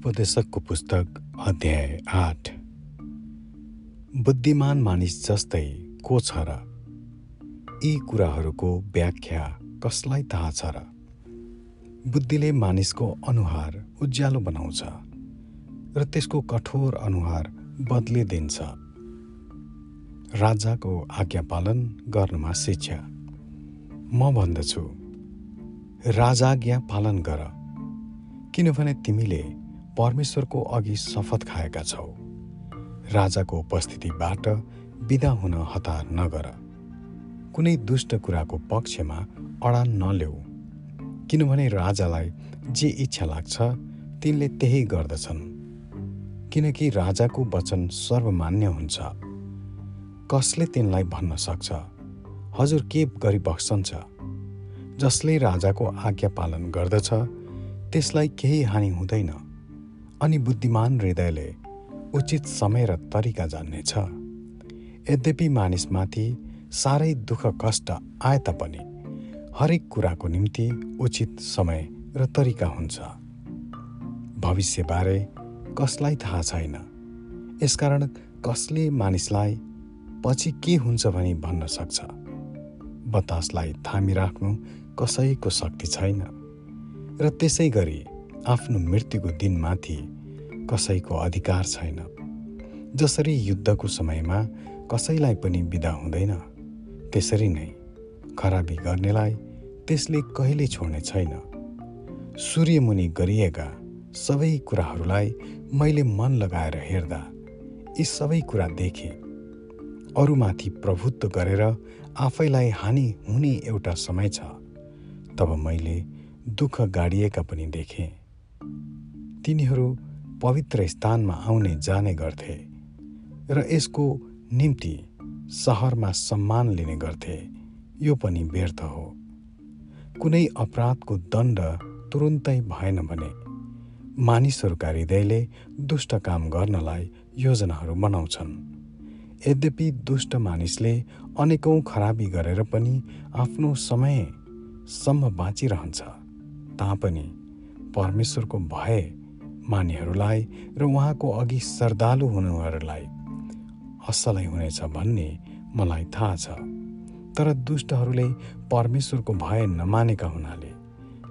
उपदेशकको पुस्तक अध्याय आठ। बुद्धिमान मानिस जस्तै को छ र? यी कुराहरूको व्याख्या कसलाई थाहा छ र? बुद्धिले मानिसको अनुहार उज्यालो बनाउँछ र त्यसको कठोर अनुहार बदलिदिन्छ राजाको आज्ञा पालन गर्नुमा शिक्षा। म भन्दछु राजाज्ञा पालन गर किनभने तिमीले परमेश्वरको अघि शपथ खाएका छौ। राजाको उपस्थितिबाट विदा हुन हतार नगर। कुनै दुष्ट कुराको पक्षमा अडान नल्याऊ। किनभने राजालाई जे इच्छा लाग्छ तिनले त्यही गर्दछन्। किनकि राजाको वचन सर्वमान्य हुन्छ। कसले तिनलाई भन्न सक्छ? हजुर के गरिबक्सन्छ जसले राजाको आज्ञा पालन गर्दछ त्यसलाई केही हानि हुँदैन। अनि बुद्धिमान हृदयले उचित समय र तरिका जान्नेछ। यद्यपि मानिसमाथि साह्रै दुःख कष्ट आए तापनि हरेक कुराको निम्ति उचित समय र तरिका हुन्छ। भविष्यबारे कसलाई थाहा छैन? यसकारण कसले मानिसलाई पछि के हुन्छ भनी भन्न सक्छ? बतासलाई थामिराख्नु कसैको शक्ति छैन। र त्यसै गरी आफ्नो मृत्युको दिनमाथि कसैको अधिकार छैन। जसरी युद्धको समयमा कसैलाई पनि बिदा हुँदैन त्यसरी नै खराबी गर्नेलाई त्यसले कहिले छोड्ने छैन। सूर्यमुनि गरिएका सबै कुराहरूलाई मैले मन लगाएर हेर्दा यी सबै कुरा देखेँ। अरूमाथि प्रभुत्व गरेर आफैलाई हानि हुने एउटा समय छ तब मैले दुःख गाडिएका पनि देखेँ। तिनीहरू पवित्र स्थानमा आउने जाने गर्थे र यसको निम्ति सहरमा सम्मान लिने गर्थे। यो पनि व्यर्थ हो। कुनै अपराधको दण्ड तुरुन्तै भएन भने मानिसहरूका हृदयले दुष्ट काम गर्नलाई योजनाहरू बनाउँछन्। यद्यपि दुष्ट मानिसले अनेकौँ खराबी गरेर पनि आफ्नो समयसम्म बाँचिरहन्छ तापनि परमेश्वरको भय मानिहरूलाई र उहाँको अघि श्रद्धालु हुनेहरूलाई असलै हुनेछ भन्ने मलाई थाहा छ। तर दुष्टहरूले परमेश्वरको भय नमानेका हुनाले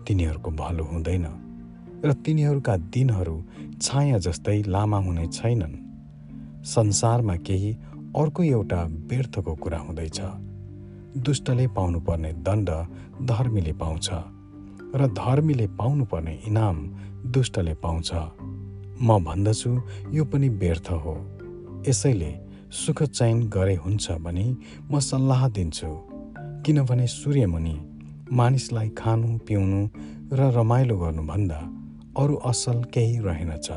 तिनीहरूको भलो हुँदैन र तिनीहरूका दिनहरू छाया जस्तै लामा हुने छैनन्। संसारमा केही अर्को एउटा व्यर्थको कुरा हुँदैछ। दुष्टले पाउनुपर्ने दण्ड धर्मीले पाउँछ। र धर्मीले पाउनुपर्ने इनाम दुष्टले पाउँछ। म भन्दछु यो पनि व्यर्थ हो। यसैले सुख चयन गरे हुन्छ भने म सल्लाह दिन्छु। किनभने सूर्यमुनि मानिसलाई खानु पिउनु र रमाइलो गर्नुभन्दा अरू असल केही रहेनछ।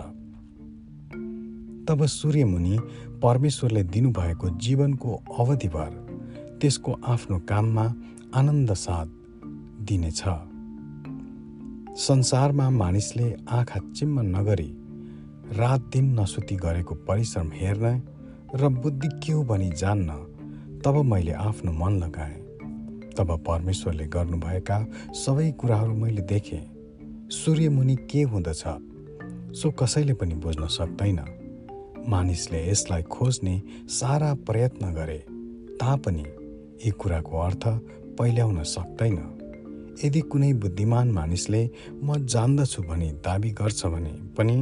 तब सूर्यमुनि परमेश्वरले दिनुभएको जीवनको अवधिभर त्यसको आफ्नो काममा आनन्द साथ दिनेछ। संसारमा मानिसले आँखा चिम्म नगरी रात दिन नसुती गरेको परिश्रम हेर्न र बुद्धि के हो भनी जान्न तब मैले आफ्नो मन लगाएँ। तब परमेश्वरले गर्नुभएका सबै कुराहरू मैले देखेँ। सूर्यमुनि के हुँदछ? सो कसैले पनि बुझ्न सक्दैन। मानिसले यसलाई खोज्ने सारा प्रयत्न गरे तापनि यी कुराको अर्थ पहिल्याउन सक्दैन। यदि कुनै बुद्धिमान मानिसले म जान्दछु भनी दावी गर्छ भने पनि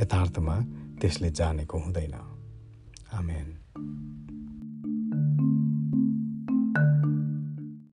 यथार्थमा त्यसले जानेको हुँदैन। आमेन।